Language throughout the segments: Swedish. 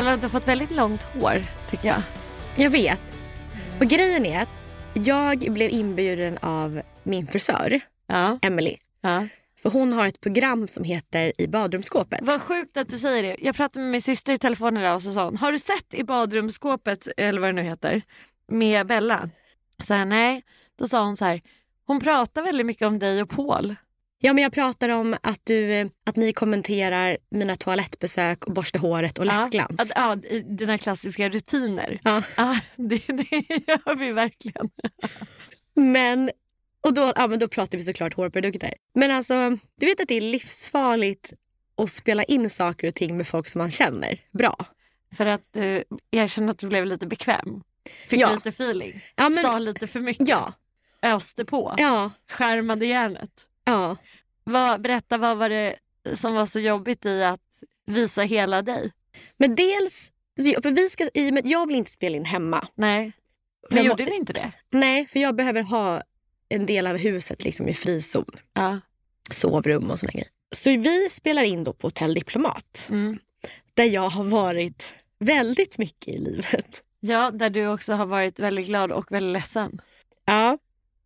Bella, du har fått väldigt långt hår tycker jag. Jag vet. Och grejen är att jag blev inbjuden av min frisör, Ja. Emily. ja. För hon har ett program som heter I badrumsskåpet. Vad sjukt att du säger det. Jag pratade med min syster i telefon idag och så sa hon, har du sett i badrumsskåpet, eller vad det nu heter, med Bella? Så här, nej. Då sa hon så här, hon pratar väldigt mycket om dig och Paul. Ja, men jag pratar om att, du, att ni kommenterar mina toalettbesök och borsta håret och läppglans. Ja, ja, dina klassiska rutiner. Ja. Ja, det, det gör vi verkligen. Men, och då, ja, men då pratar vi såklart hårprodukter. Men alltså, du vet att det är livsfarligt att spela in saker och ting med folk som man känner bra. För att uh, jag kände att du blev lite bekväm. Fick Ja. lite feeling. Ja, men- Sa lite för mycket. Ja, Öste på. ja, Skärmade järnet. Ja. Vad, berätta, vad var det som var så jobbigt i att visa hela dig? Men dels, för vi ska, jag vill inte spela in hemma. Nej, men gjorde ni inte det? Nej, för jag behöver ha en del av huset liksom i frizon. Ja. Sovrum och såna grejer. Så vi spelar in då på Hotell Diplomat. Mm. Där jag har varit väldigt mycket i livet. ja, där du också har varit väldigt glad och väldigt ledsen. Ja,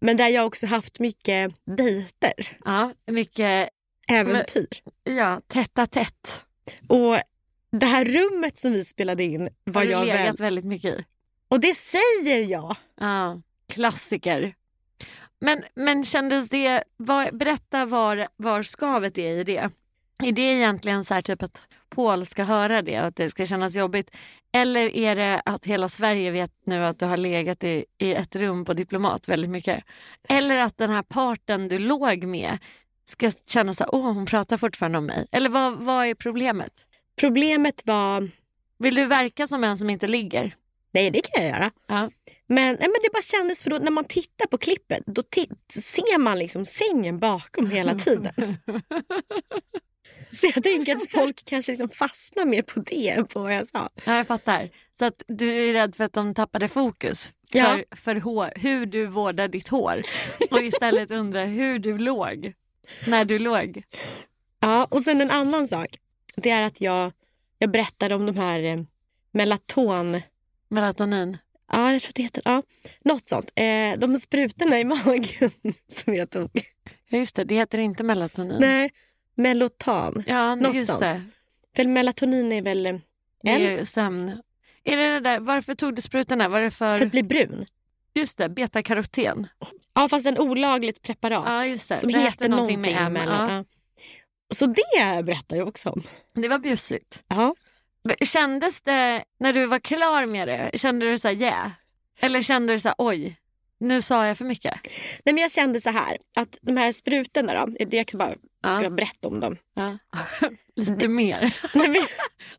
men där jag också haft mycket dejter, Ja, mycket äventyr. ja, tätt tätt. Och det här rummet som vi spelade in var Har du jag legat väl... väldigt mycket i. Och det säger jag! Ja, klassiker. Men, men kändes det, vad, berätta var, var skavet är i det. Är det egentligen så här typ att Paul ska höra det och att det ska kännas jobbigt? Eller är det att hela Sverige vet nu att du har legat i, i ett rum på Diplomat väldigt mycket? Eller att den här parten du låg med ska känna så här, åh hon pratar fortfarande om mig. Eller vad, vad är problemet? Problemet var... Vill du verka som en som inte ligger? Nej, det kan jag göra. Ja. Men, nej, men det bara kändes, för då, när man tittar på klippet då ser man liksom sängen bakom hela tiden. Så jag tänker att folk kanske liksom fastnar mer på det än på vad jag sa. Ja, jag fattar. Så att du är rädd för att de tappade fokus Ja. för, för hår, hur du vårdar ditt hår och istället undrar hur du låg när du låg. Ja, och sen en annan sak. Det är att jag, jag berättade om de här eh, melaton... Melatonin. Ja, jag tror det heter... Ja, något sånt. Eh, de sprutorna i magen som jag tog. Ja, just det, det heter inte melatonin. Nej, melotan. ja, något just sånt. det. För melatonin är väl eh, är en ju sömn. Är det det där, varför tog du sprutorna? Var det för, för att bli brun. just det, betakaroten? Ja, fast en olagligt preparat. Ja, som det heter någonting någonting med M. mellan- Ja. ja. Så det berättar jag också om. Det var bjussigt. Ja. Kändes det, när du var klar med det, kände du så här yeah? Eller kände du så här oj, nu sa jag för mycket. Nej, men jag kände så här att de här sprutorna då, jag kan bara Ja. ska berätta om dem. Ja. lite mer. Nej, men,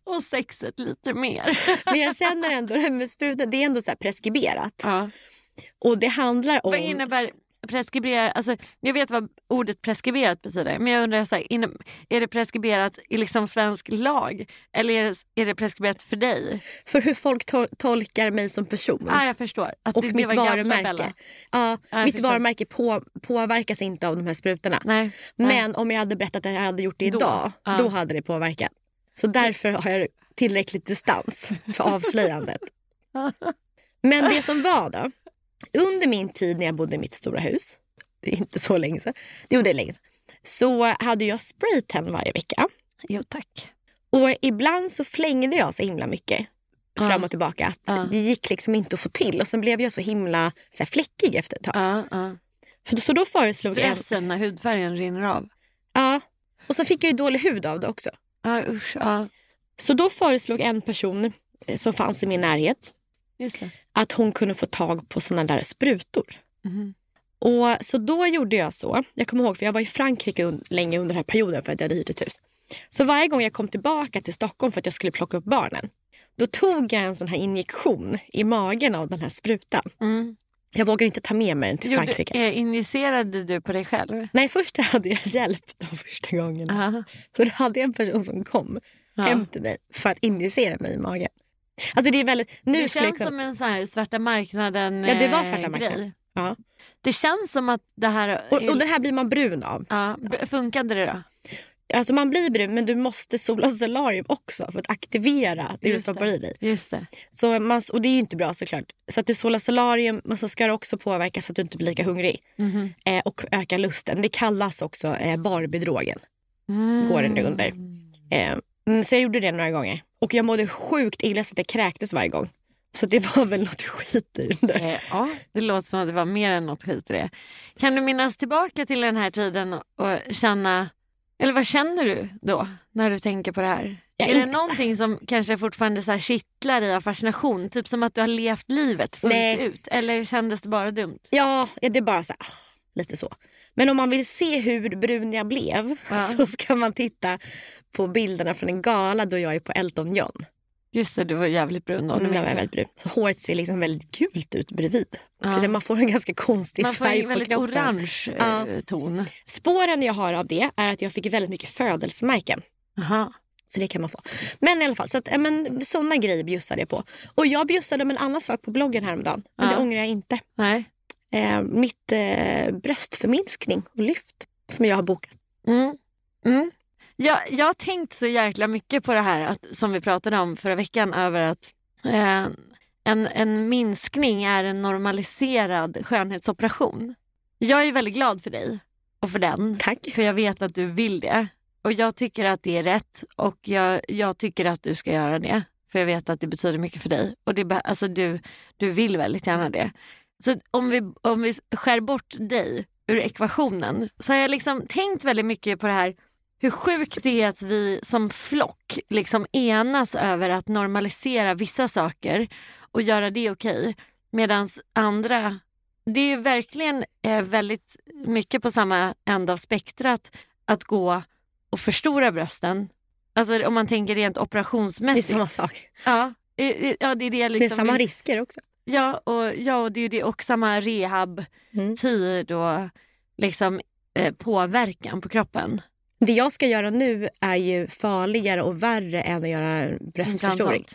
Och sexet lite mer. men jag känner ändå det här med sprutor, det är ändå så preskriberat. Ja. Och det handlar om... Vad innebär preskriberat? Alltså, jag vet vad ordet preskriberat betyder men jag undrar, så här, är det preskriberat i liksom svensk lag eller är det, är det preskriberat för dig? För hur folk to- tolkar mig som person. Ah, jag förstår. Att och det, det mitt var gamla varumärke. Ja, jag mitt förstår. varumärke på, påverkas inte av de här sprutorna. Nej. nej. Men om jag hade berättat att jag hade gjort det Då. idag, Ja. då hade det påverkat. Så därför har jag tillräckligt distans för avslöjandet. Men det som var då, under min tid när jag bodde i mitt stora hus, det är inte så länge sedan, jo det är länge sedan, så hade jag spraytan varje vecka. Jo tack. Och ibland så flängde jag så himla mycket Ja. fram och tillbaka att Ja. det gick liksom inte att få till. Och sen blev jag så himla så här, fläckig efter ett tag. Ja. För, så då föreslog jag... Stressen när hudfärgen rinner av. Ja. Och så fick jag ju dålig hud av det också. Ja, usch. Så då föreslog en person eh, som fanns i min närhet Just det. Att hon kunde få tag på såna där sprutor. Mhm. Och Så då gjorde jag så. Jag kommer ihåg för jag var i Frankrike un- länge under den här perioden för att jag hade hyrt ett hus. Så varje gång jag kom tillbaka till Stockholm för att jag skulle plocka upp barnen. Då tog jag en sån här injektion i magen av den här sprutan. Mm. Jag vågar inte ta med mig den till Gjorde, Frankrike. eh, injicerade du på dig själv? Nej, först hade jag hjälp de första gångerna. Aha. Så då hade jag en person som kom Ja. hem till mig för att injicera mig i magen. Alltså det är väldigt... Nu det jag känns kunna... som en sån här svarta marknaden Ja, det var eh, svarta marknaden. Ja. Det känns som att det här... Och, och det här blir man brun av. ja, funkade det då? Alltså man blir brun men du måste sola solarium också för att aktivera det du Just stoppar det. i dig. Just det. Så man, och det är ju inte bra såklart. Så att du solar solarium men så ska det också påverka så att du inte blir lika hungrig. Mhm. Eh, och öka lusten. Det kallas också eh, Barbie-drogen. Mm. Går den under. Eh, mm, så jag gjorde det några gånger. Och jag mådde sjukt illa så att jag kräktes varje gång. Så det var väl något skit i den där. Eh, ja, det låter som att det var mer än något skit i det. Kan du minnas tillbaka till den här tiden och känna, eller vad känner du då när du tänker på det här? Ja, är det inte- någonting som kanske fortfarande så här kittlar i av fascination? Typ som att du har levt livet fullt Nej. ut? Eller kändes det bara dumt? Ja, ja, det är bara så här, ah, lite så. Men om man vill se hur brun jag blev Ja. så ska man titta på bilderna från en gala då jag är på Elton John. Just det, du var jävligt brun då. Mm, jag var väldigt brun. Så håret ser liksom väldigt gult ut bredvid. Ja. För man får en ganska konstig Man får färg en på väldigt kroppen. orange eh, Ja. ton. Spåren jag har av det är att jag fick väldigt mycket födelsemärken. Aha. Så det kan man få. Men i alla fall, så att, ja, men, sådana grejer bjussade jag på. Och jag bjussade om en annan sak på bloggen häromdagen. Men Ja. det ångrar jag inte. Nej. Eh, mitt eh, bröstförminskning och lyft som jag har bokat. Mm. Mm. Jag, jag har tänkt så jäkla mycket på det här att, som vi pratade om förra veckan över att eh, en, en minskning är en normaliserad skönhetsoperation. Jag är väldigt glad för dig och för den. Tack. För jag vet att du vill det. Och jag tycker att det är rätt och jag, jag tycker att du ska göra det. För jag vet att det betyder mycket för dig. Och det, alltså du, du vill väldigt gärna det. Så om vi, om vi skär bort dig ur ekvationen så har jag liksom tänkt väldigt mycket på det här hur sjukt det är att vi som flock liksom enas över att normalisera vissa saker och göra det okej. Medan andra, det är ju verkligen eh, väldigt mycket på samma ända av spektrat att gå och förstora brösten. Alltså om man tänker rent Det är operationsmässigt. samma sak. Ja, eh, eh, ja, det är det jag Det är liksom samma risker också. Ja, och, ja, och det är ju det och samma rehabtid Mm. och liksom eh, påverkan på kroppen. Det jag ska göra nu är ju farligare och värre än att göra bröstförstoring.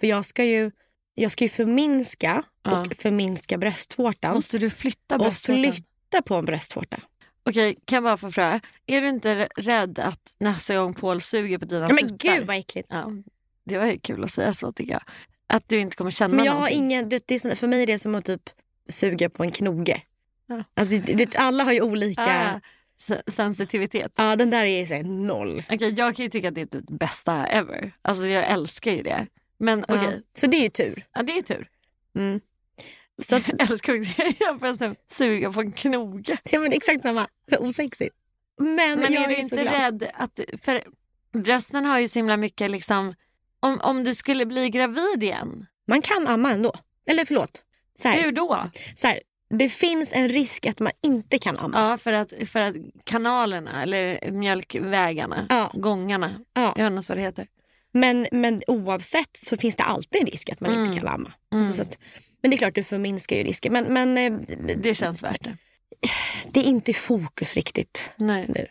För jag ska ju, jag ska ju förminska Ja. och förminska bröstvårtan Måste du flytta och bröstvårtan? flytta på en bröstvårta. Okej, kan jag bara få fråga. Är du inte rädd att nästa gång Paul suger på dina Ja, men tuttar- gud vad äckligt. Ja, det var ju kul att säga så tycker jag. Att du inte kommer känna Men jag har någonting. ingen, det, det är för mig är det som att typ suga på en knoge. Ja. Alltså, det, alla har ju olika... Ah, se- sensitivitet. Ja, den där är så här, noll. Okej, jag kan ju tycka att det är det bästa ever. Alltså jag älskar ju det. Men Ja. okej, Så det är ju tur. ja, det är tur. Mm. Så att, Jag älskar också jag nästan suga på en knoge. ja, men exakt samma. Osexigt. Men, Men jag är du så inte glad. rädd att... För brösten har ju så himla mycket liksom... Om, om du skulle bli gravid igen, Man kan amma ändå. Eller förlåt. Så här, hur då? så här, det finns en risk att man inte kan amma. Ja, för att, för att kanalerna eller mjölkvägarna, Ja. gångarna, Ja. jag vet inte vad det heter. Men, men oavsett så finns det alltid en risk att man Mm. inte kan amma. Alltså, så att, men det är klart du förminskar ju risken. Men, men eh, Det känns värt det. det är inte i fokus riktigt Nej. nu.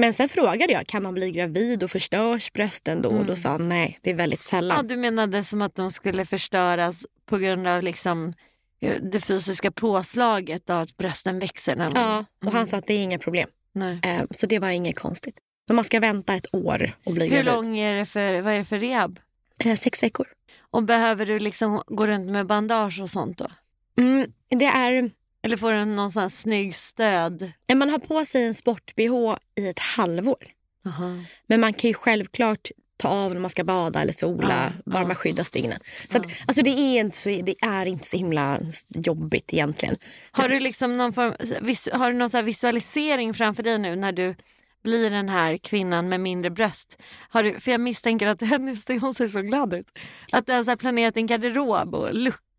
Men sen frågade jag, kan man bli gravid och förstörs brösten då? Och då sa han nej, det är väldigt Mm. Ja, sällan. du menade som att de skulle förstöras på grund av liksom eh, det fysiska påslaget av att brösten växer. Man... Ja, och han sa att det är inga problem. Nej. Eh, Så det var inget konstigt. Men man ska vänta ett år och bli Hur gravid. lång är det för, vad är det för rehab? Eh, Sex veckor. Och behöver du liksom gå runt med bandage och sånt då? Mm, det är, Eller får du någon sån här snygg stöd? man har på sig en sport-bh i ett halvår. Aha. Men man kan ju självklart ta av när man ska bada eller sola, Ja, bara ja. man skyddar stygnen. Så att, alltså det, är inte så, det är inte så himla jobbigt egentligen. Har du liksom någon form, vis, har du någon visualisering framför dig nu när du blir den här kvinnan med mindre bröst? Har du, för jag misstänker att hennes, hon ser så glad ut. Att du har planerat en garderob och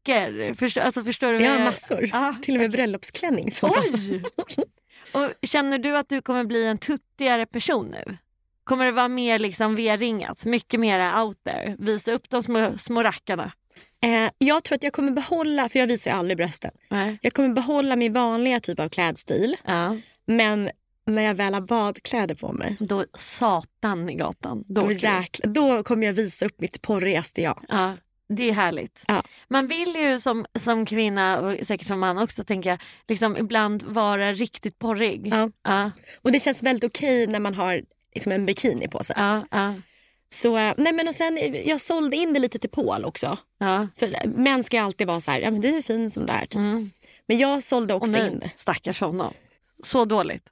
luckor. Förstår, alltså förstår du? Jag har massor. Ja. Till och med bröllopsklänning. Passar. Oj! och känner du att du kommer bli en tuttigare person nu? Kommer det vara mer liksom V-ringat, mycket mer out there? Visa upp de små, små rackarna? Eh, jag tror att jag kommer behålla, för jag visar ju aldrig brösten. Nej. Jag kommer behålla min vanliga typ av klädstil. Ja. Men när jag väl har badkläder på mig, Då satan i gatan. Då, då, jäkla, då kommer jag visa upp mitt porrigaste jag. Ja, det är härligt. Ja. Man vill ju som, som kvinna och säkert som man också tänker jag, liksom ibland vara riktigt porrig. Ja. Ja, Och det känns väldigt okej när man har liksom en bikini på sig. ja, ja, Så, eh, nej men och sen, eh, jag sålde in det lite till Paul också. ja. För eh, män ska alltid vara så här, ja men du är fin som du är. Typ. Mm. Men jag sålde också in det. nej, stackars honom. Så dåligt.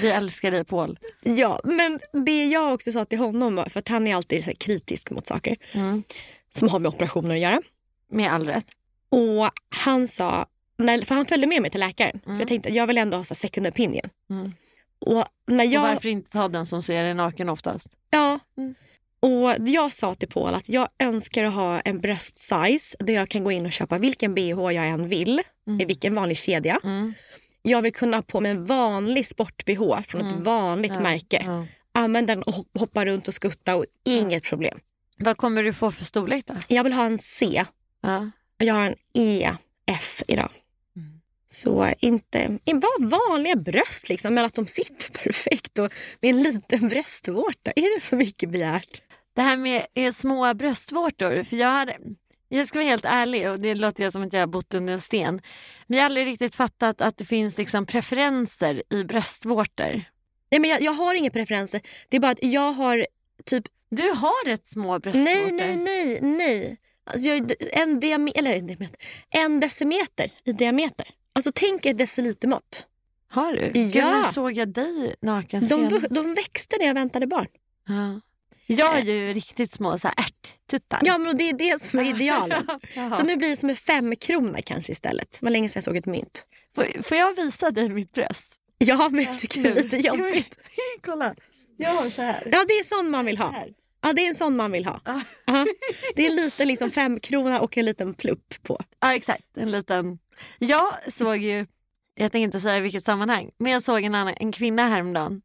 Vi älskar dig Paul. Ja, men det jag också sa till honom, för att han är alltid så kritisk mot saker Mm. Som har med operationer att göra. Med all rätt. Och han sa, när, för han följde med mig till läkaren. Så jag tänkte att jag vill ändå ha så second opinion. Mm. Och när jag, Och varför inte ta den som ser dig naken oftast? ja, Mm. och jag sa till Paul att jag önskar att ha en bröstsize där jag kan gå in och köpa vilken bh jag än vill. I vilken vanlig kedja. Mm. Jag vill kunna ha på mig en vanlig sport-bh från ett vanligt Ja, märke. ja. Använda den och hop- hoppa runt och skutta och inget problem. Vad kommer du få för storlek då? Jag vill ha en C Ja. jag har en EF idag. Mm. Så inte, bara vanliga bröst liksom, men att de sitter perfekt och med en liten bröstvårta. Är det så mycket begärt? Det här med eh, små bröstvårtor, för jag hade, jag ska vara helt ärlig och det låter jag som att jag har bott under en sten. Men jag har aldrig riktigt fattat att det finns liksom preferenser i bröstvårtor. Nej, men jag, jag har inga preferenser. Det är bara att jag har typ... Du har rätt små bröstvårtor. Nej, nej, nej, nej. Alltså jag, en, diame, eller, en diameter, en decimeter i diameter. Alltså tänk ett decilitermått. Har du? Ja. när såg jag dig naken De, senast? vu- de växte när jag väntade barn. Ja. Jag har ju riktigt små så här ärttuttar. Ja, men det är det som är idealen. Jaha. Så nu blir det som en femkrona kanske istället. Det var länge sedan jag såg ett mynt. får, får jag visa dig mitt bröst? Ja, men jag tycker det är lite jobbigt. Kolla, jag har så här. Ja, det är sån man vill ha. Ja, det är en sån man vill ha. Ja. Det är lite liksom femkrona och en liten plupp på. Ja exakt, en liten... Jag såg ju, jag tänker inte säga i vilket sammanhang, men jag såg en, annan, en kvinna häromdagen.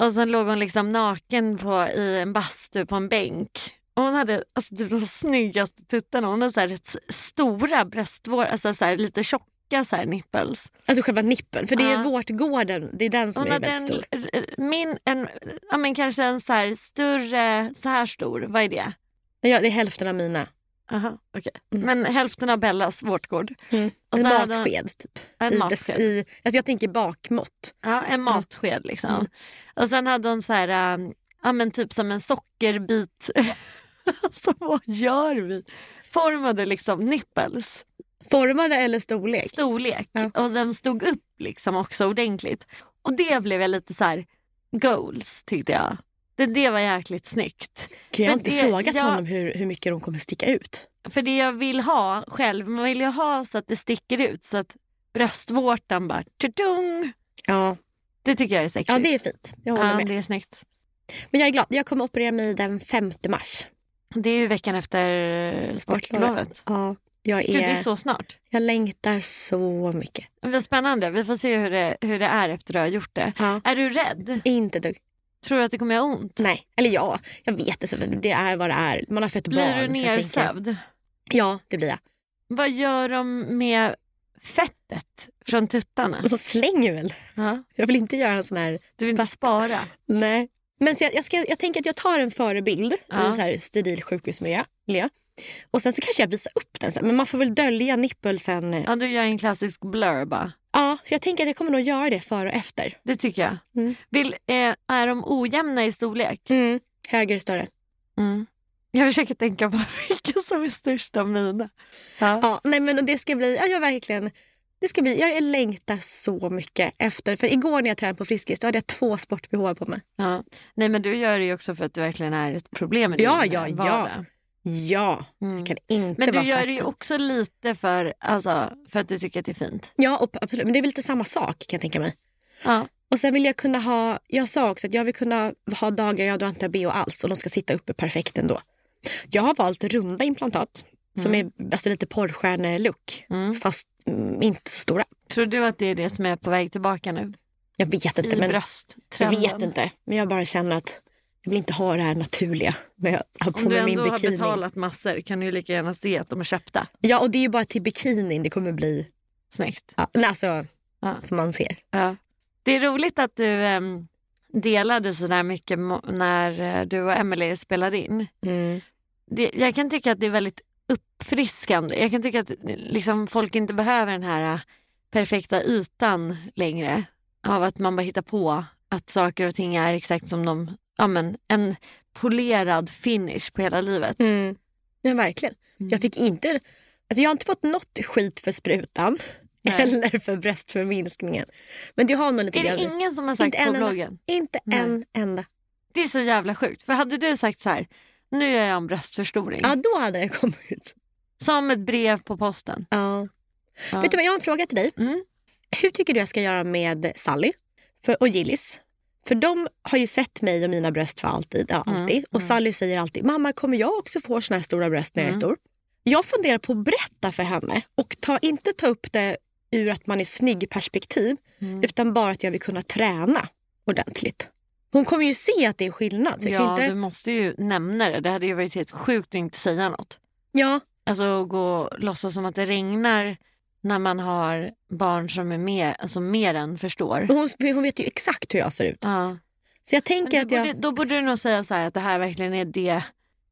Och sen låg hon liksom naken på, i en bastu på en bänk. Och hon hade alltså, typ de snyggaste tuttarna. Hon hade så här, stora bröstvår, alltså så här, lite tjocka så här, nipples. Alltså själva nippen. För det är Ja. vårtgården, det är den som Hon är väldigt stor. min, en, ja, men kanske en så här större, så här stor, vad är det? Ja, det är hälften av mina. Aha, okay. Men hälften av Bellas vårtgård. Mm. En matsked typ. En I matsked. I, alltså jag tänker bakmått. Ja, en matsked liksom. Mm. Och sen hade hon så här, ähm, ja men typ som en sockerbit. alltså vad gör vi? Formade liksom nipples, Formade eller storlek? storlek. Ja. Och de stod upp liksom också ordentligt. Och det blev jag lite så här, goals tyckte jag. Det, det var jäkligt snyggt. Jag har inte det- frågat jag- honom hur, hur mycket de kommer sticka ut. För det jag vill ha själv, man vill ju ha så att det sticker ut så att bröstvårtan bara tjadung. Ja, Det tycker jag är sexigt. ja det är fint. Jag håller ja, med. det är snyggt. Men jag är glad. Jag kommer operera mig den 5 mars. Det är ju veckan efter sportlovet. Ja. Jag, är, Gud, det är så snart. jag längtar så mycket. Vad spännande. Vi får se hur det, hur det är efter du har gjort det. Ja. Är du rädd? Inte dugg. Tror du att det kommer göra ont? Nej, eller ja, jag vet det. Det är vad det är. Man har fött Blir barn. du jag tänker- nersövd? Ja, det blir jag. Vad gör de med fettet från tuttarna? De slänger väl. Ja. Jag vill inte göra en sån här... Du vill inte spara? Nej. Men jag, jag, ska, jag tänker att jag tar en förebild Ja. i så här steril sjukhusmiljö. Och sen så kanske jag visar upp den sen. Men man får väl dölja nippelsen. Ja. Du gör en klassisk blur bara. ja, jag tänker att jag kommer nog göra det före och efter. Det tycker jag. Mm. Vill, eh, är de ojämna i storlek? Mm. Högre, större. Mm. Jag försöker tänka på vilken som är störst av mina. Ja. Ja, nej men det ska bli, ja, jag verkligen, det ska bli, jag längtar så mycket efter. För igår när jag tränade på Friskis då hade jag två sport-bh på mig. Ja. Nej men du gör det också för att det verkligen är ett problem i din ja, ja. vardag. Ja, Mm. jag kan inte Men du gör det ju också lite för, alltså, för att du tycker att det är fint. Ja, och, absolut. Men det är väl lite samma sak kan jag tänka mig. Ja. Och sen vill jag kunna ha, jag sa också att jag vill kunna ha dagar jag drar inte bh alls och de ska sitta uppe perfekt ändå. Jag har valt runda implantat som är alltså lite porrstjärne-look Mm. fast mm, inte så stora. Tror du att det är det som är på väg tillbaka nu? Jag vet inte. I Men, jag brösttrenden? vet inte. Men jag bara känner att jag vill inte ha det här naturliga när jag har på Om du mig min ändå har bikini. betalat massor kan du ju lika gärna se att de är köpta. Ja, och det är ju bara till bikinin det kommer bli. Snyggt. Ja, nej, alltså, Ja. som man ser. Ja. Det är roligt att du em, delade så där mycket när eh, du och Emily spelade in. Mm. Det, jag kan tycka att det är väldigt uppfriskande. Jag kan tycka att liksom, folk inte behöver den här eh, perfekta ytan längre. Av att man bara hittar på att saker och ting är exakt som de, ja men en polerad finish på hela livet. Mm. Ja, verkligen. Mm. Jag fick inte... Alltså jag har inte fått något skit för sprutan Nej. eller för bröstförminskningen. Men det har nog lite Är det ingen som har sagt Inte en på enda. bloggen? Inte Nej. en enda. Det är så jävla sjukt. För hade du sagt så här, nu gör jag en bröstförstoring. Ja, då hade den kommit. Som ett brev på posten. Ja. Ja. Vet du vad, jag har en fråga till dig. Mm. Hur tycker du jag ska göra med Sally för, och Gillis? För de har ju sett mig och mina bröst för alltid. Ja, Mm, alltid. Och Sally säger alltid, mamma kommer jag också få såna här stora bröst när jag är Mm. stor? Jag funderar på att berätta för henne och ta, inte ta upp det ur att man är snygg perspektiv Mm. utan bara att jag vill kunna träna ordentligt. Hon kommer ju se att det är skillnad. Så jag Ja, inte... du måste ju nämna det. Det hade ju varit helt sjukt att inte säga något. ja, Alltså gå och låtsas som att det regnar när man har barn som är mer, alltså mer än förstår. hon, hon vet ju exakt hur jag ser ut. Ja. Så jag tänker att jag... borde, då borde du nog säga så här att det här verkligen är det,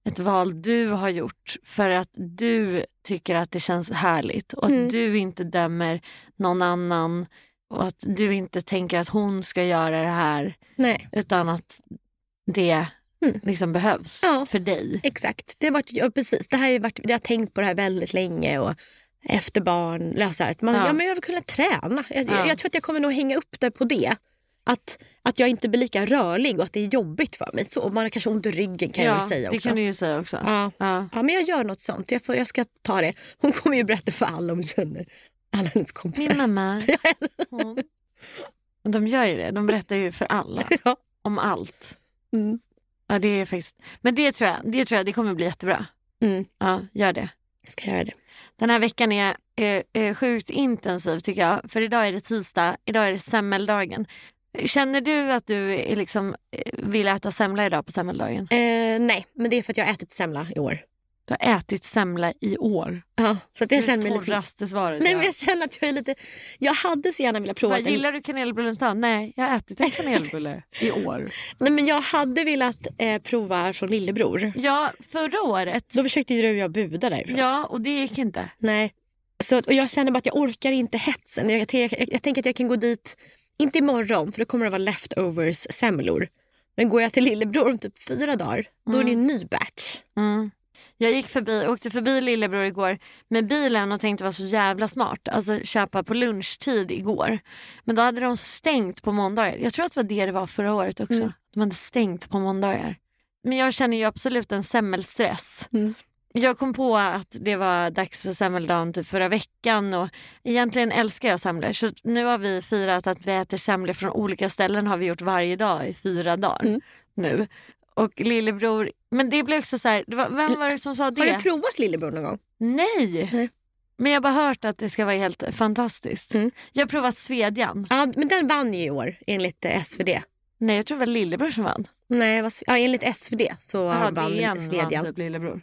ett val du har gjort för att du tycker att det känns härligt och att Mm. du inte dömer någon annan och att du inte tänker att hon ska göra det här Nej, utan att det Mm. liksom behövs Ja. för dig. exakt. Det har varit, ja, precis. Det här har varit, jag har tänkt på det här väldigt länge. Och efter barn, lösa att man, Ja. ja. men jag vill kunna träna. Jag, Ja. jag, jag tror att jag kommer nog hänga upp det på det. Att, att jag inte blir lika rörlig och att det är jobbigt för mig. Så, och man har kanske ont i ryggen kan jag ja, väl säga det också. kan du ju säga också. Ja. Ja. ja, men jag gör något sånt. Jag, får, jag ska ta det. Hon kommer ju berätta för alla om känner. Alla hennes kompisar. Min mamma, hon, de gör ju det. De berättar ju för alla om allt. Mm. Ja, det är faktiskt, men det tror, jag, det tror jag det kommer bli jättebra. Mm. Ja, gör det. Jag ska göra det. Den här veckan är eh, eh, sjukt intensiv tycker jag. För idag är det tisdag, idag är det semmeldagen. Känner du att du är liksom, eh, vill äta semla idag på semmeldagen? Eh, nej, men det är för att jag har ätit semla i år. Du har ätit semla i år. Ja, så att jag det känner lite... torraste svaret. Nej, men jag känner att jag är lite... Jag hade så gärna velat prova... Gillar du kanelbullens dag? Nej, jag har ätit en kanelbulle i år. Nej, men jag hade velat eh, prova från lillebror. Ja, förra året. Då försökte ju du och jag buda därifrån. Ja, och det gick inte. Nej. Så, och jag känner bara att jag orkar inte hetsen. Jag, jag, jag, jag tänker att jag kan gå dit, inte imorgon för då kommer det vara leftovers semlor. Men går jag till lillebror om typ fyra dagar, då är det en ny batch. Mm. Jag gick förbi, åkte förbi lillebror igår med bilen och tänkte det var så jävla smart. Alltså köpa på lunchtid igår. Men då hade de stängt på måndagar. Jag tror att det var det det var förra året också. Mm. De hade stängt på måndagar. Men jag känner ju absolut en semmelstress. Mm. Jag kom på att det var dags för semmeldagen typ förra veckan och egentligen älskar jag semlor. Så nu har vi firat att vi äter semlor från olika ställen har vi gjort varje dag i fyra dagar Mm. nu. Och lillebror, men det blev också så här, det var, vem var det som sa det? Har du provat lillebror någon gång? Nej! Nej. Men jag har bara hört att det ska vara helt fantastiskt. Mm. Jag har provat Svedjan. Ja, men den vann ju i år enligt eh, SvD. Nej jag tror det var lillebror som vann. Nej, vad, ja, enligt SvD så Jaha, vann DN vann Svedjan. typ lillebror.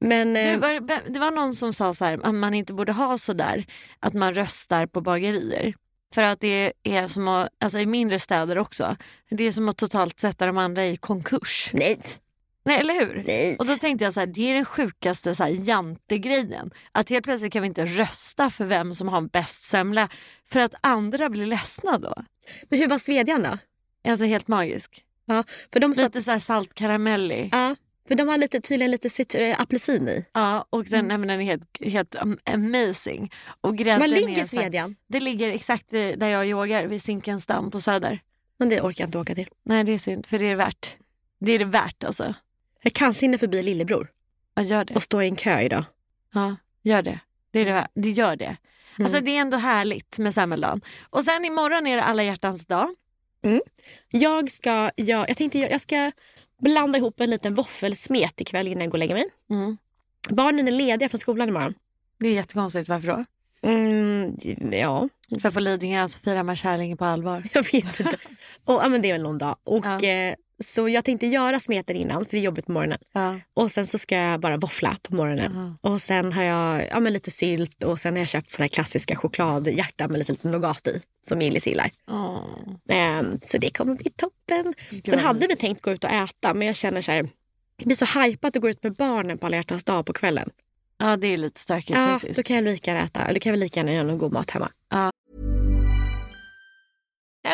Men Det eh, var, det var någon som sa så här, att man inte borde ha så där att man röstar på bagerier. För att det är som att, alltså i mindre städer också, det är som att totalt sätta de andra i konkurs. nej, Nej eller hur? nej. Och då tänkte jag så här, det är den sjukaste så här, jantegrejen. Att helt plötsligt kan vi inte rösta för vem som har bäst semla för att andra blir ledsna då. Men hur var Svedjan då? Alltså helt magisk. Ja, för de, Lite så här saltkaramellig. ja, för de har lite, tydligen lite eh, apelsin i. Ja, och den, men den är helt, helt am- amazing. Och Var ligger Svedjan? Det ligger exakt vid, där jag yogar, vid Zinkensdamm på Söder. Men det orkar jag inte åka till. Nej det är synd, för det är det värt. Det är det värt alltså. Jag kanske hinner förbi lillebror Ja, gör det. och stå i en kö idag. Ja, gör det. Det, är det, värt. det gör det. Alltså det är ändå härligt med semmeldagen. Och sen imorgon är det alla hjärtans dag. Jag ska, jag, jag tänkte jag, jag ska blanda ihop en liten våffelsmet ikväll innan jag går och lägger mig. Mm. Barnen är lediga från skolan imorgon. Det är jättekonstigt, varför då? Mm, ja, För på Lidingö så firar man kärleken på allvar. jag vet inte. Och, ja, men det är väl någon dag. Och, Ja. eh, så jag tänkte göra smeten innan för det är jobbigt på morgonen. Ja. Och sen så ska jag bara våffla på morgonen. Och sen har jag ja, men lite sylt och sen har jag köpt såna här klassiska chokladhjärtan med lite nougat i. Som Gillis gillar. Ehm, så det kommer bli toppen. Sen vad hade vi tänkt gå ut och äta men jag känner så här. Det blir så hajpat att gå ut med barnen på alla hjärtans dag på kvällen. ja, det är lite stökigt Ja, faktiskt. då kan jag lika gärna äta. Eller kan vi lika gärna göra någon god mat hemma.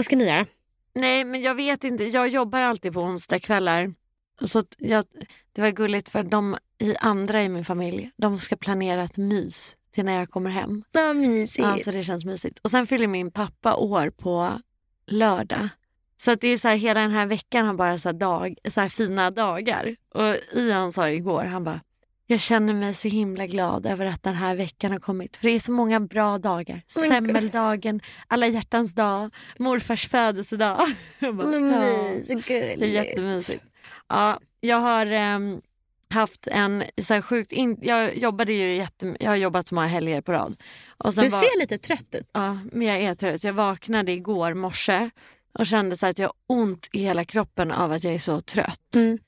Vad ska ni göra? Nej men jag vet inte, jag jobbar alltid på onsdagskvällar. Så att jag, det var gulligt för de i andra i min familj, de ska planera ett mys till när jag kommer hem. Vad mysigt. Ja, så det känns mysigt. Och sen fyller min pappa år på lördag. Så att det är så här, hela den här veckan har bara så här, dag, så fina dagar. Och Ian sa igår, han bara, jag känner mig så himla glad över att den här veckan har kommit. För det är så många bra dagar. Gud. Semmeldagen, alla hjärtans dag, morfars födelsedag. Jag bara, Vad "Ja." mysigt. Det är jättemysigt. Ja, jag har ehm, haft en så här sjukt... In, jag jobbade ju jättem, Jag har jobbat så många helger på rad. Du var- ser lite trött ut. Ja, men jag är trött. Jag vaknade igår morse och kände så att jag har ont i hela kroppen av att jag är så trött. Mm.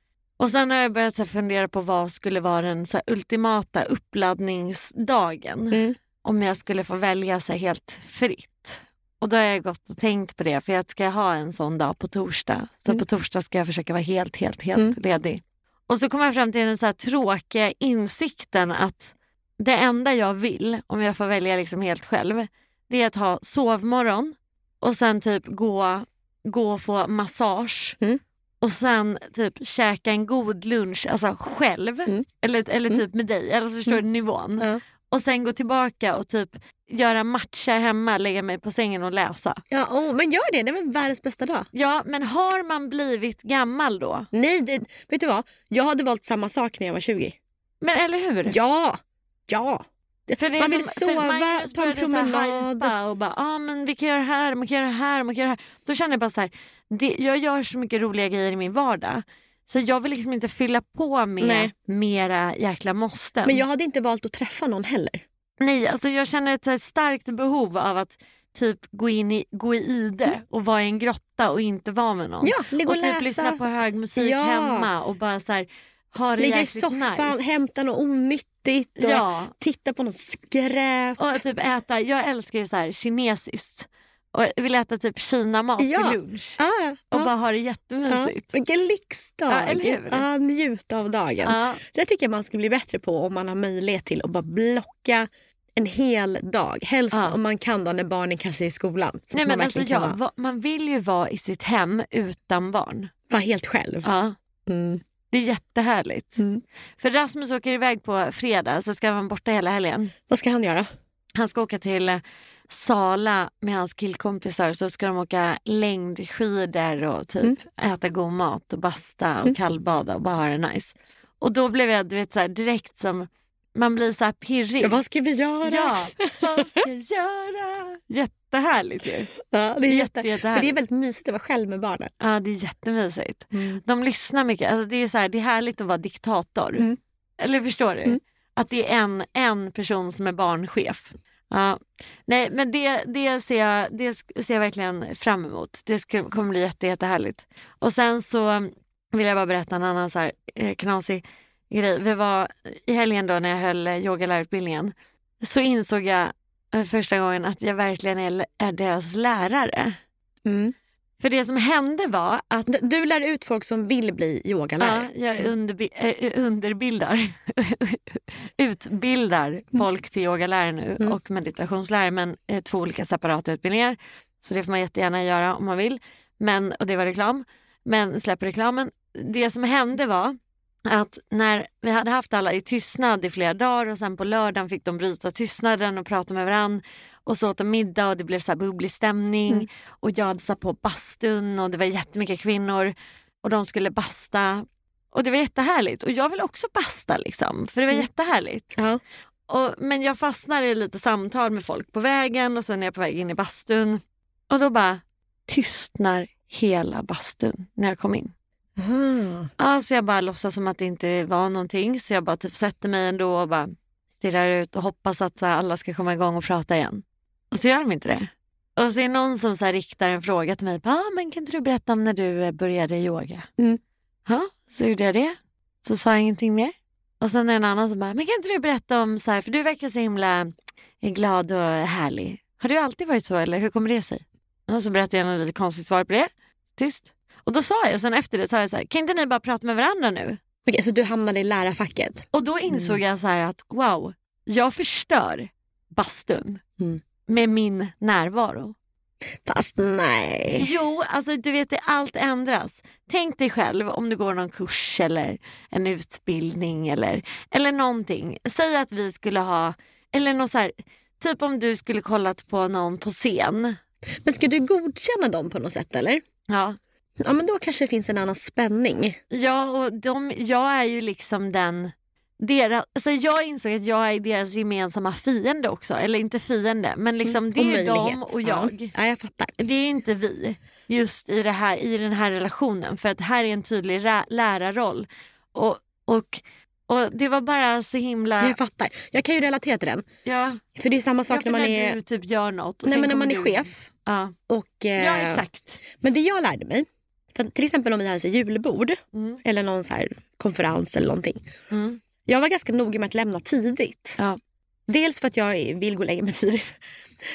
Och sen har jag börjat så fundera på vad skulle vara den så ultimata uppladdningsdagen. Mm. Om jag skulle få välja så helt fritt. Och då har jag gått och tänkt på det för jag ska ha en sån dag på torsdag. Så Mm. på torsdag ska jag försöka vara helt, helt, helt Mm. ledig. Och så kom jag fram till den så tråkiga insikten att det enda jag vill, om jag får välja liksom helt själv, det är att ha sovmorgon och sen typ gå, gå och få massage Mm. Och sen typ käka en god lunch alltså själv Mm. eller, eller Mm. typ med dig, eller så förstår du nivån. Ja. Och sen gå tillbaka och typ göra matcha hemma, lägga mig på sängen och läsa. Ja, oh, men gör det. Det är väl världens bästa dag. Ja men har man blivit gammal då? Nej, det, vet du vad? Jag hade valt samma sak när jag var 20. Men eller hur? Ja, ja. Man vill som- sova, ta en promenad. och bara, ah, men vi kan göra det här, man kan göra det här, man kan göra det här. Då känner jag bara så här, det, jag gör så mycket roliga grejer i min vardag. Så jag vill liksom inte fylla på med Nej. mera jäkla måsten. Men jag hade inte valt att träffa någon heller. Nej, alltså jag känner ett starkt behov av att typ gå in i, gå i ide och vara i en grotta och inte vara med någon. Mm. Ja, ligga och typ läsa. lyssna på hög musik Ja. hemma och bara så här, ha det Ligga i soffan, nice. hämta något onyttigt och Ja. titta på något skräp. Och typ äta, jag älskar ju så här kinesiskt. Och vill äta typ kinamat Ja. till lunch. Ah, Och ah, bara ha det ah. jättemysigt. Vilken lyxdag! Ja, eller hur? Ah, njuta av dagen. Det tycker jag man ska bli bättre på om man har möjlighet till att bara blocka en hel dag. Helst Ja. om man kan då när barnen kanske är i skolan. Nej, men man alltså, ja, va- man vill ju vara i sitt hem utan barn. vara helt själv. Ja. Mm. Det är jättehärligt. Mm. För Rasmus åker iväg på fredag så ska han vara borta hela helgen. Vad ska han göra? Han ska åka till eh, Sala med hans killkompisar så ska de åka längdskidor och typ Mm. äta god mat och basta och kallbada och bara ha det nice. Och då blev jag du vet, så här, direkt som, man blir så här pirrig. Ja, vad ska vi göra? Ja, vad ska göra? Jättehärligt ju. Ja, det, är jätte, Jätte, för det är väldigt mysigt att vara själv med barnen. Ja, det är jättemysigt. Mm. De lyssnar mycket. Alltså, det, är så här, det är härligt att vara diktator. Mm. Eller förstår du? Mm. Att det är en, en person som är barnchef. Ja. Nej, men det, det, ser jag, det ser jag verkligen fram emot. Det ska, kommer bli jätte, jättehärligt. Och sen så vill jag bara berätta en annan så här, eh, knasig grej. Vi var i helgen då när jag höll eh, yogalärarutbildningen så insåg jag eh, första gången att jag verkligen är, är deras lärare. Mm. För det som hände var att Du- lär ut folk som vill bli yogalärare. Ja, jag underbi- äh, underbildar, utbildar folk till yogalärare nu Mm. och meditationslärare men eh, två olika separata utbildningar. Så det får man jättegärna göra om man vill. Men, och det var reklam. Men släpp reklamen. Det som hände var att när vi hade haft alla i tystnad i flera dagar och sen på lördagen fick de bryta tystnaden och prata med varandra och så åt de middag och det blev så här bubblig stämning Mm. och jag hade satt på bastun och det var jättemycket kvinnor och de skulle basta och det var jättehärligt och jag vill också basta liksom för det var Mm. jättehärligt. Ja. Och, men jag fastnade i lite samtal med folk på vägen och sen är jag på väg in i bastun och då bara tystnar hela bastun när jag kom in. Aha. Ja, så jag bara låtsas som att det inte var någonting så jag bara typ sätter mig ändå och bara stirrar ut och hoppas att alla ska komma igång och prata igen. Och så gör de inte det. Och så är det någon som så riktar en fråga till mig. Ja, men kan inte du berätta om när du eh, började yoga? Mm. Ja, så gjorde jag det. Så sa jag ingenting mer. Och sen är det en annan som bara, men kan inte du berätta om så här, för du verkar så himla eh, glad och härlig. Har du alltid varit så eller hur kommer det sig? Och så berättade jag något lite konstigt svar på det. Tyst. Och då sa jag sen efter det, sa jag så här, kan inte ni bara prata med varandra nu? Okej, så du hamnade i lärarfacket? Och då insåg jag så här att wow, jag förstör bastun Mm. Med min närvaro. Fast nej. Jo, alltså du vet det allt ändras. Tänk dig själv om du går någon kurs eller en utbildning eller, eller någonting. Säg att vi skulle ha, eller något så här, typ om du skulle kollat på någon på scen. Men ska du godkänna dem på något sätt eller? Ja, Ja men då kanske det finns en annan spänning. ja och de, jag är ju liksom den deras, alltså jag insåg att jag är deras gemensamma fiende också, eller inte fiende men liksom det Och är de möjlighet. och jag. Ja. ja, jag fattar. Det är inte vi just i, det här, i den här relationen för att här är en tydlig lärarroll. Och, och, och det var bara så himla... Jag fattar. Jag kan ju relatera till den. Ja, För det är samma sak när man när är... du typ gör något. Nej, men när man är du- chef. Ja, Och, eh, ja exakt. Men det jag lärde mig, för till exempel om vi hade så julbord Mm. eller någon så här konferens eller någonting. Mm. Jag var ganska noga med att lämna tidigt. Ja. Dels för att jag vill gå och lägga mig tidigt.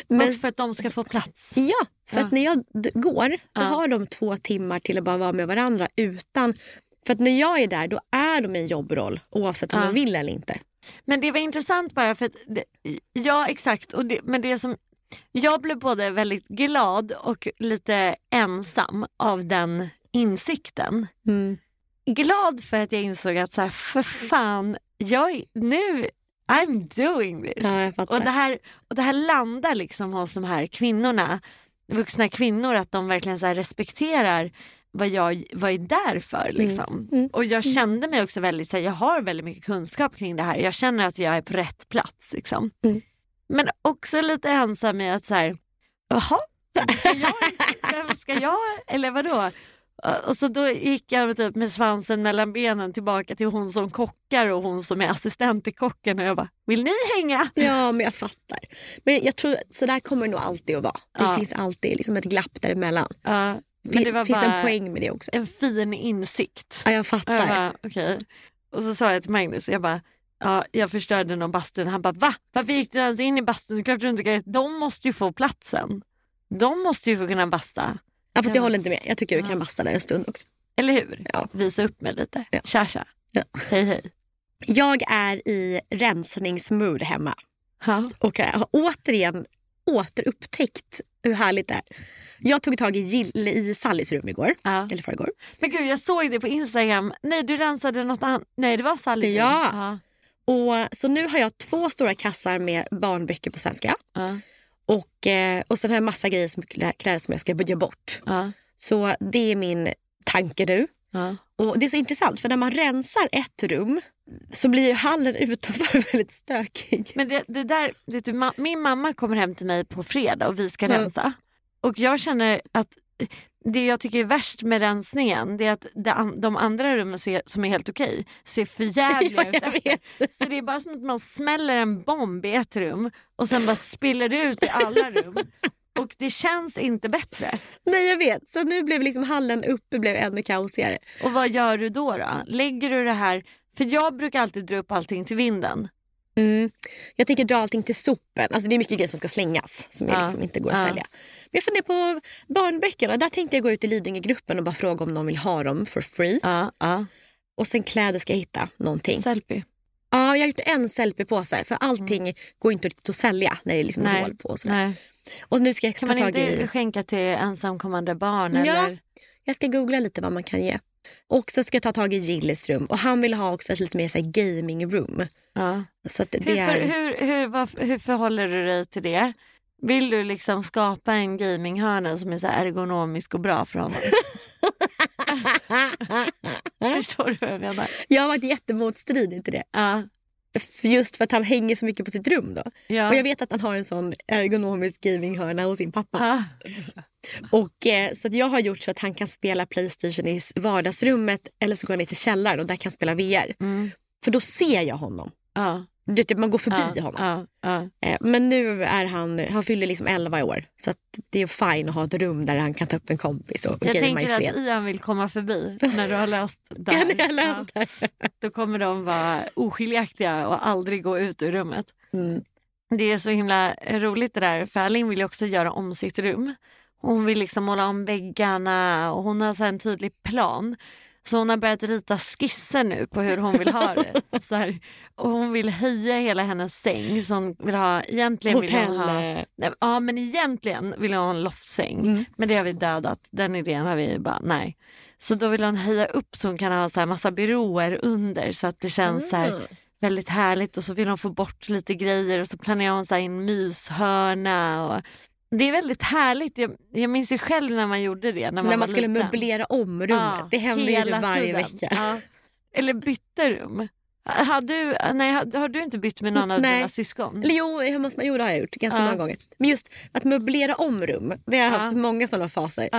Men Och för att de ska få plats. ja, för Ja. att när jag går då Ja. har de två timmar till att bara vara med varandra utan för att när jag är där då är de i en jobbroll oavsett om de vill eller inte. Men det var intressant bara för att, det, ja exakt, och det, men det som, jag blev både väldigt glad och lite ensam av den insikten. Mm. Glad för att jag insåg att så här, för fan, jag, nu, I'm doing this. Ja, och, det här, och det här landar liksom hos de här kvinnorna, vuxna kvinnor, att de verkligen så respekterar vad jag vad är där för. Liksom. Mm. Och jag kände mig också väldigt, så här, jag har väldigt mycket kunskap kring det här. Jag känner att jag är på rätt plats. Liksom. Mm. Men också lite ensam i att så här, jaha, vem ska jag, eller vadå? Och så då gick jag typ med svansen mellan benen tillbaka till hon som kockar och hon som är assistent till kocken och jag bara, vill ni hänga? Ja, men jag fattar. Men jag tror så där kommer det nog alltid att vara. Det Ja. finns alltid liksom ett glapp däremellan. Ja, men det var finns bara en poäng med det också. en fin insikt. Ja, jag fattar. Jag bara, okej. Och så sa jag till Magnus, jag bara, ja, jag förstörde någon bastun. Han bara, va? Varför gick du ens in i bastun? Klart du inte kan. De måste ju få platsen. De måste ju få kunna basta. Ja, fast jag håller inte med. Jag tycker du kan basta där en stund också. Eller hur? Ja. Visa upp mig lite. Ja. Tja tja. Ja. Hej hej. Jag är i rensningsmood hemma Ja. och jag har återigen återupptäckt hur härligt det är. Jag tog tag i, Jill, i Sallys rum igår, Ja. eller förrgår. Men gud jag såg det på Instagram. Nej du rensade något annat. Nej det var Sally. Ja. ja. Och, så nu har jag två stora kassar med barnböcker på svenska. Ja. Och, eh, och sen har jag massa grejer som, kläder som jag ska börja bort. Ja. Så det är min tanke nu. Ja. Och Det är så intressant för när man rensar ett rum så blir ju hallen utanför väldigt stökig. Men det, det där, ma- min mamma kommer hem till mig på fredag och vi ska Mm. rensa. Och jag känner att det jag tycker är värst med rensningen det är att de andra rummen ser, som är helt okej ser för jävliga Ja, ut. efter. Så det är bara som att man smäller en bomb i ett rum och sen bara spiller det ut i alla rum. Och det känns inte bättre. Nej jag vet, så nu blev liksom hallen uppe blev ännu kaosigare. Och vad gör du då? då? Lägger du det här, för jag brukar alltid dra upp allting till vinden. Mm. Jag tänker dra allting till sopen. Alltså det är mycket grejer som ska slängas som Ja. liksom inte går att Ja. sälja. Men jag funderar på barnböckerna. Där tänkte jag gå ut i Lidingögruppen och bara fråga om någon vill ha dem for free. Ja, ja. Och sen kläder ska jag hitta någonting. Selfie. Ja, jag har gjort en selfie-påse för allting går inte riktigt att sälja när det är liksom Nej. hål på. Och, sådär. Nej. och nu ska jag Kan ta man tag inte i... skänka till ensamkommande barn? Ja. Eller? Jag ska googla lite vad man kan ge. Och sen ska jag ta tag i Gillis rum. Och han vill ha också ett lite mer så gaming room. Ja. Så det Hur, är... hur, hur, vad, hur förhåller du dig till det? Vill du liksom skapa en gaminghörna som är så ergonomisk och bra för honom? Förstår du vad jag menar? Jag har varit jättemotstridig till det. Ja. Just för att han hänger så mycket på sitt rum. då. Ja. Och jag vet att han har en sån ergonomisk gaminghörna hos sin pappa. Ja. Och, eh, så att jag har gjort så att han kan spela Playstation i vardagsrummet eller så går han ner till källaren och där kan han spela VR. Mm. För då ser jag honom. Ja. Det, typ, man går förbi Ja. honom. Ja. Ja. Eh, Men nu är han, han fyller liksom 11 år. Så det är fine att ha ett rum där han kan ta upp en kompis och, Jag tänker att Ian vill komma förbi när du har löst det här. löst Ja. det. Då kommer de vara oskiljaktiga och aldrig gå ut ur rummet. Mm. Det är så himla roligt det där för Alin vill också göra om sitt rum. Hon vill liksom måla om väggarna och hon har så en tydlig plan. Så hon har börjat rita skisser nu på hur hon vill ha det. Så här, och hon vill höja hela hennes säng. Så hon vill ha, egentligen vill hon ha, eh, nej, ja men egentligen vill hon ha en loftsäng. Mm. Men det har vi dödat. Den idén har vi bara nej. Så då vill hon höja upp så hon kan ha så här massa byråer under så att det känns så här Ah. väldigt härligt och så vill hon få bort lite grejer och så planerar hon så en myshörna. Och det är väldigt härligt. Jag, jag minns ju själv när man gjorde det. När man, När man skulle liten. möblera om rummet. Ja, det hände ju varje tiden. vecka. Ja. Eller bytte rum. Har du, nej, har, har du inte bytt med någon av Nej. dina syskon? Jo, hemma hos jo, det har jag gjort ganska Ja. många gånger. Men just att möblera om rum, det har jag Ja. haft många sådana faser.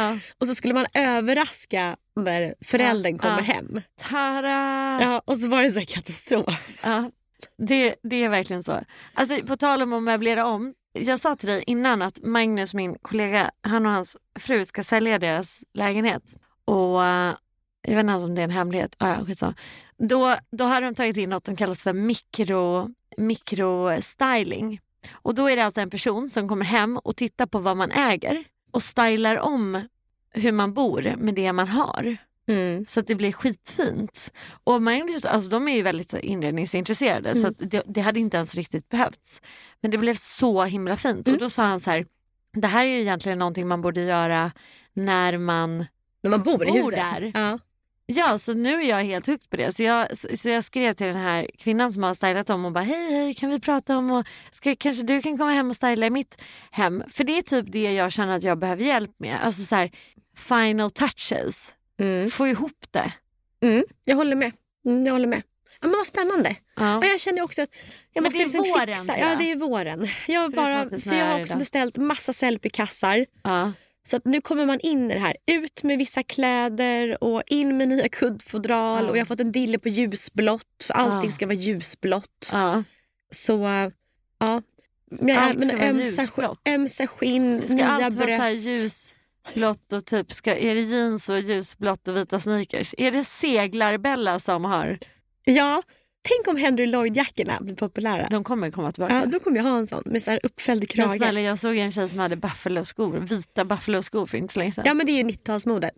Och så skulle man överraska när föräldern kommer hem. Tara! Ja, och så var det så katastrof. Det, det är verkligen så. Alltså, på tal om att möblera om. Jag sa till dig innan att Magnus, min kollega, han och hans fru ska sälja deras lägenhet. Och eh, jag vet inte ens om det är en hemlighet. Ah, ja, skitsamma. Då, då har de tagit in något som kallas för mikro, mikrostyling. Och då är det alltså en person som kommer hem och tittar på vad man äger och stylar om hur man bor med det man har. Mm. Så att det blir skitfint. Och Magnus, alltså de är ju väldigt så inredningsintresserade så Mm. att det, det hade inte ens riktigt behövts. Men det blev så himla fint. Mm. Och då sa han så här, det här är ju egentligen någonting man borde göra när man När man bor i Bor huset. där. Ja. Ja, så nu är jag helt hooked på det. Så jag, så så jag skrev till den här kvinnan som har stylat om och bara hej hej kan vi prata om och ska, kanske du kan komma hem och styla i mitt hem. För det är typ det jag känner att jag behöver hjälp med. Alltså så här, final touches. Mm. få ihop det. Mm. Jag håller med. Mm, jag håller med. Ja, men vad spännande. Ja. Och jag känner också att jag Men måste det är liksom våren, fixa. Ja, det är våren. Jag, Förutom bara, för jag har också idag. beställt massa selfie-kassar. Ja. Så att nu kommer man in i det här. Ut med vissa kläder och in med nya kuddfodral. Ja. Och jag har fått en dille på ljusblått. Allting Ja. ska vara ljusblått. Så äh, ja. Men, Allt men ska vara ömsa, ljusblått. ömsa skinn, nya allt vara ljusblått och typ, ska, är det jeans och ljusblått och vita sneakers? Är det seglar-Bella som har, Ja, tänk om Henry Lloyd-jackorna blir populära. de kommer komma tillbaka. Ja, då kommer jag ha en sån med så här uppfälld Men krage. snälla, jag såg en tjej som hade buffalo-skor, vita buffalo-skor för inte så länge sedan. Ja men det är ju 90-talsmode.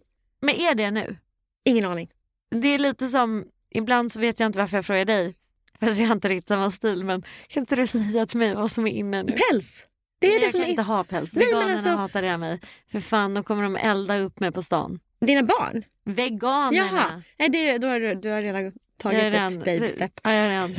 Men är det nu? Ingen aning. Det är lite som, ibland så vet jag inte varför jag frågar dig, för vi har inte riktigt samma stil, men kan inte du säga till mig vad som är inne nu? Päls. Det är Nej, det jag som kan är inte ha päls. Nej, Veganerna alltså- hatar det mig. För fan, då kommer de elda upp mig på stan. dina barn. Veganerna! Jaha, Nej, det, då har du, du har redan tagit Jag har ett redan- baby step. Ja, jag har redan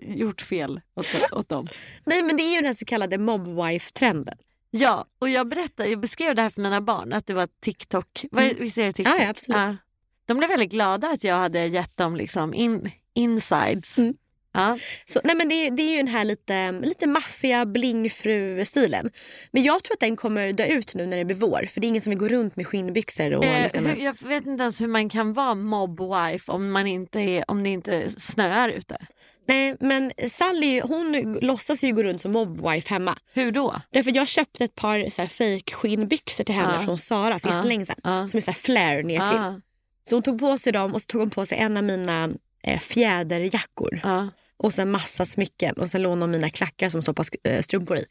gjort fel åt, åt dem. Nej men det är ju den så kallade mobwife-trenden. Ja, och jag berättade, jag beskrev det här för mina barn, att det var TikTok. Var, Mm. Visst är det TikTok? Ja, ja, absolut. De blev väldigt glada att jag hade gett dem liksom in, insides. Mm. Ja. Så, nej, men det, det är ju den här lite, lite maffiga blingfru-stilen. Men jag tror att den kommer dö ut nu när det blir vår. För det är ingen som vill gå runt med skinnbyxor. Och Eh, liksom, hur, jag vet inte ens hur man kan vara mobwife om, man inte är, om det inte snöar ute. Nej, men Sally hon låtsas ju gå runt som mobwife hemma. Hur då? Därför jag köpte ett par så här, fake skinnbyxor till henne Ja. från Sara för Ja. jättelänge sedan. Ja. Som är så här flare ner till. Ah, Så hon tog på sig dem och så tog hon på sig en av mina eh, fjäderjackor. ah. Och sen massa smycken och sen lånade hon mina klackar som stoppade sk- eh, strumpor i.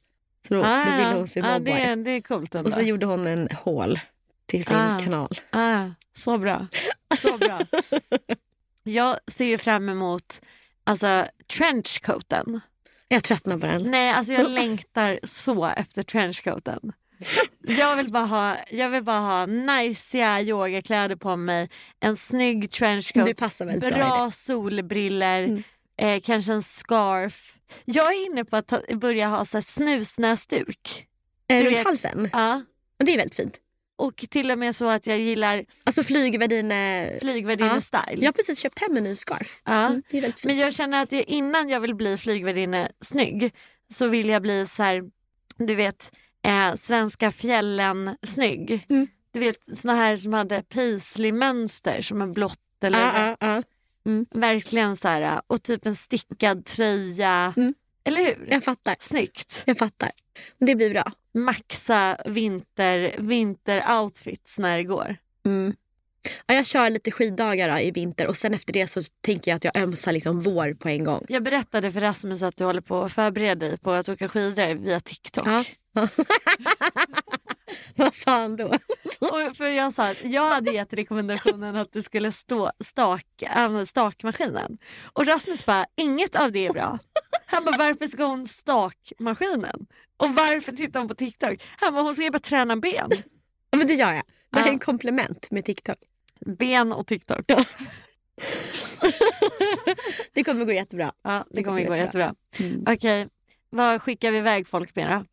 Så då, Ah, då ville ja. hon se ah, det, det är coolt ändå. Och så gjorde hon en hål till sin Ah. kanal. Ah, så bra. Så bra. Jag ser ju fram emot alltså, trenchcoaten. Jag tröttnar på den. Nej, alltså jag längtar så efter trenchcoaten. Jag vill bara ha, jag vill bara ha najsiga yogakläder på mig, en snygg trenchcoat, bra bra solbriller, Mm. eh, kanske en scarf. Jag är inne på att ta, börja ha så här snusnäsduk. Eh, runt vet- halsen. Ja. Det är väldigt fint. Och till och med så att jag gillar Alltså flygvärdinne... flygvärdinne-style. Jag har precis köpt hem en ny scarf. Ja. Mm, det är väldigt fint. Men jag känner att jag, innan jag vill bli flygvärdinne snygg så vill jag bli så här, du vet, eh, svenska fjällen snygg. Mm. Du vet såna här som hade paisley-mönster som är blått eller Ja, rött. ja, ja. Verkligen så här, och typ en stickad tröja. Mm. Eller hur? Jag fattar. Snyggt. Jag fattar. Det blir bra. Maxa vinter, vinter-outfits när det går. Mm. Ja, jag kör lite skiddagar då, i vinter och sen efter det så tänker jag att jag ömsar liksom vår på en gång. Jag berättade för Rasmus att du håller på att förbereda dig på att åka skidor via TikTok. Ja. Vad sa han då? För jag sa att jag hade gett rekommendationen att du skulle stå stak, använda stakmaskinen. Och Rasmus bara, inget av det är bra. Han bara, varför ska hon stakmaskinen? Och varför tittar hon på TikTok? Han bara, hon ska ju bara träna ben. Ja, men det gör jag. Det här är en komplement med TikTok. Ben och TikTok. det kommer gå jättebra. Ja, det kommer gå jättebra. jättebra. Mm. Okej, vad skickar vi iväg folk med då?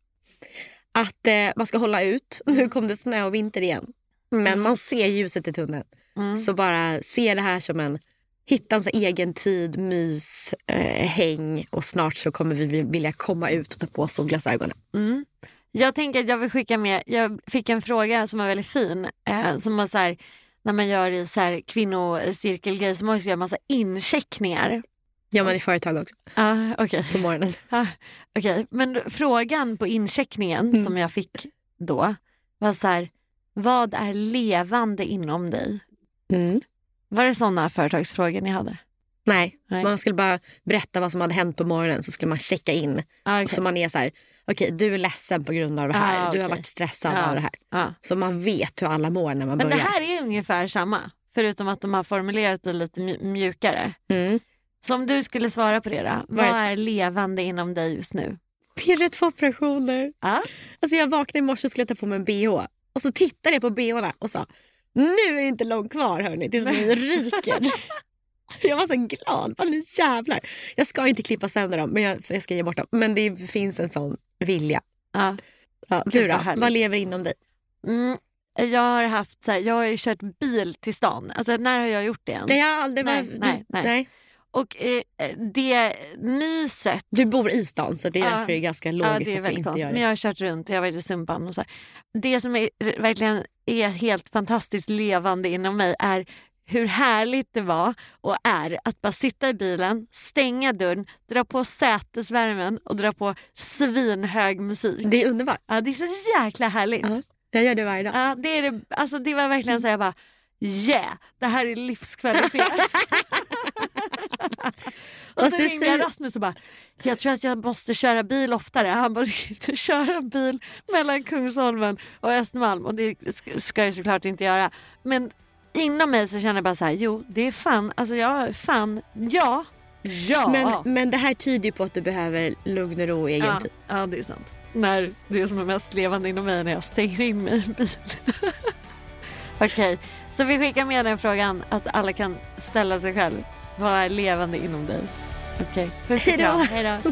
Att eh, man ska hålla ut. Nu kom det snö och vinter igen. Men man ser ljuset i tunneln. Mm. Så bara se det här som en hitta en egen tid, mys, eh, häng och snart så kommer vi vilja komma ut och ta på solglasögonen. Mm. Jag tänker att jag vill skicka med, jag fick en fråga som var väldigt fin. Eh, som var så här, när man gör i så här kvinnocirkelgrej så måste man göra massa incheckningar. Gör man i företag också Ah, Okej, på morgonen. ah, okej. men frågan på incheckningen Mm. som jag fick då var så här, vad är levande inom dig? Mm. Var det sådana företagsfrågor ni hade? Nej, Nej. man skulle bara berätta vad som hade hänt på morgonen så skulle man checka in. Ah, okej. Så man är så här, okej du är ledsen på grund av det här. Ah, Du har varit stressad Ja. av det här. Ah. Så man vet hur alla mår när man Men det börjar. här är ungefär samma, förutom att de har formulerat det lite mj- mjukare. Mm. Så om du skulle svara på det då, Vad är det- levande inom dig just nu? Pirret för operationer. Ja. Alltså jag vaknade i morse och skulle ta på mig en bh. Och så tittade jag på bhna och sa, nu är det inte långt kvar hörni tills ni ryker. jag var så glad, bara nu jävlar. Jag ska inte klippa sönder dem, men jag, jag ska ge bort dem. Men det finns en sån vilja. Ja. Ja, du då, vad lever inom dig? Mm, Jag har haft så här, jag har ju kört bil till stan. Alltså när har jag gjort det ens? Nej, jag har aldrig... Nej, var- nej, nej. nej. Och eh, det myset Du bor i stan så det är Ja. därför det är ganska Ja, logiskt det är att du inte konstigt. gör Men det. jag har kört runt och jag har varit i Sumpan och så här. Det som är, verkligen är helt fantastiskt levande inom mig är hur härligt det var och är att bara sitta i bilen, stänga dörren, dra på sätesvärmen och dra på svinhög musik. Det är underbart. Ja, det är så jäkla härligt. Ja. Jag gör det varje dag. Ja, det, är det, alltså, det var verkligen så jag bara yeah, det här är livskvalitet. och så ringde jag Rasmus och bara, jag tror att jag måste köra bil oftare. Han bara, du kan inte köra bil mellan Kungsholmen och Östermalm och det sk- ska jag såklart inte göra. Men inom mig så känner jag bara så här, jo det är fan, alltså jag, fan, ja, ja. Men, men det här tyder ju på att du behöver lugn och ro och egen ja, tid. ja, det är sant. När det som är mest levande inom mig är när jag stänger in mig i en bil. Okej, så vi skickar med den frågan att alla kan ställa sig själv. Vad är levande inom dig? Okej, puss och kram. Hej då.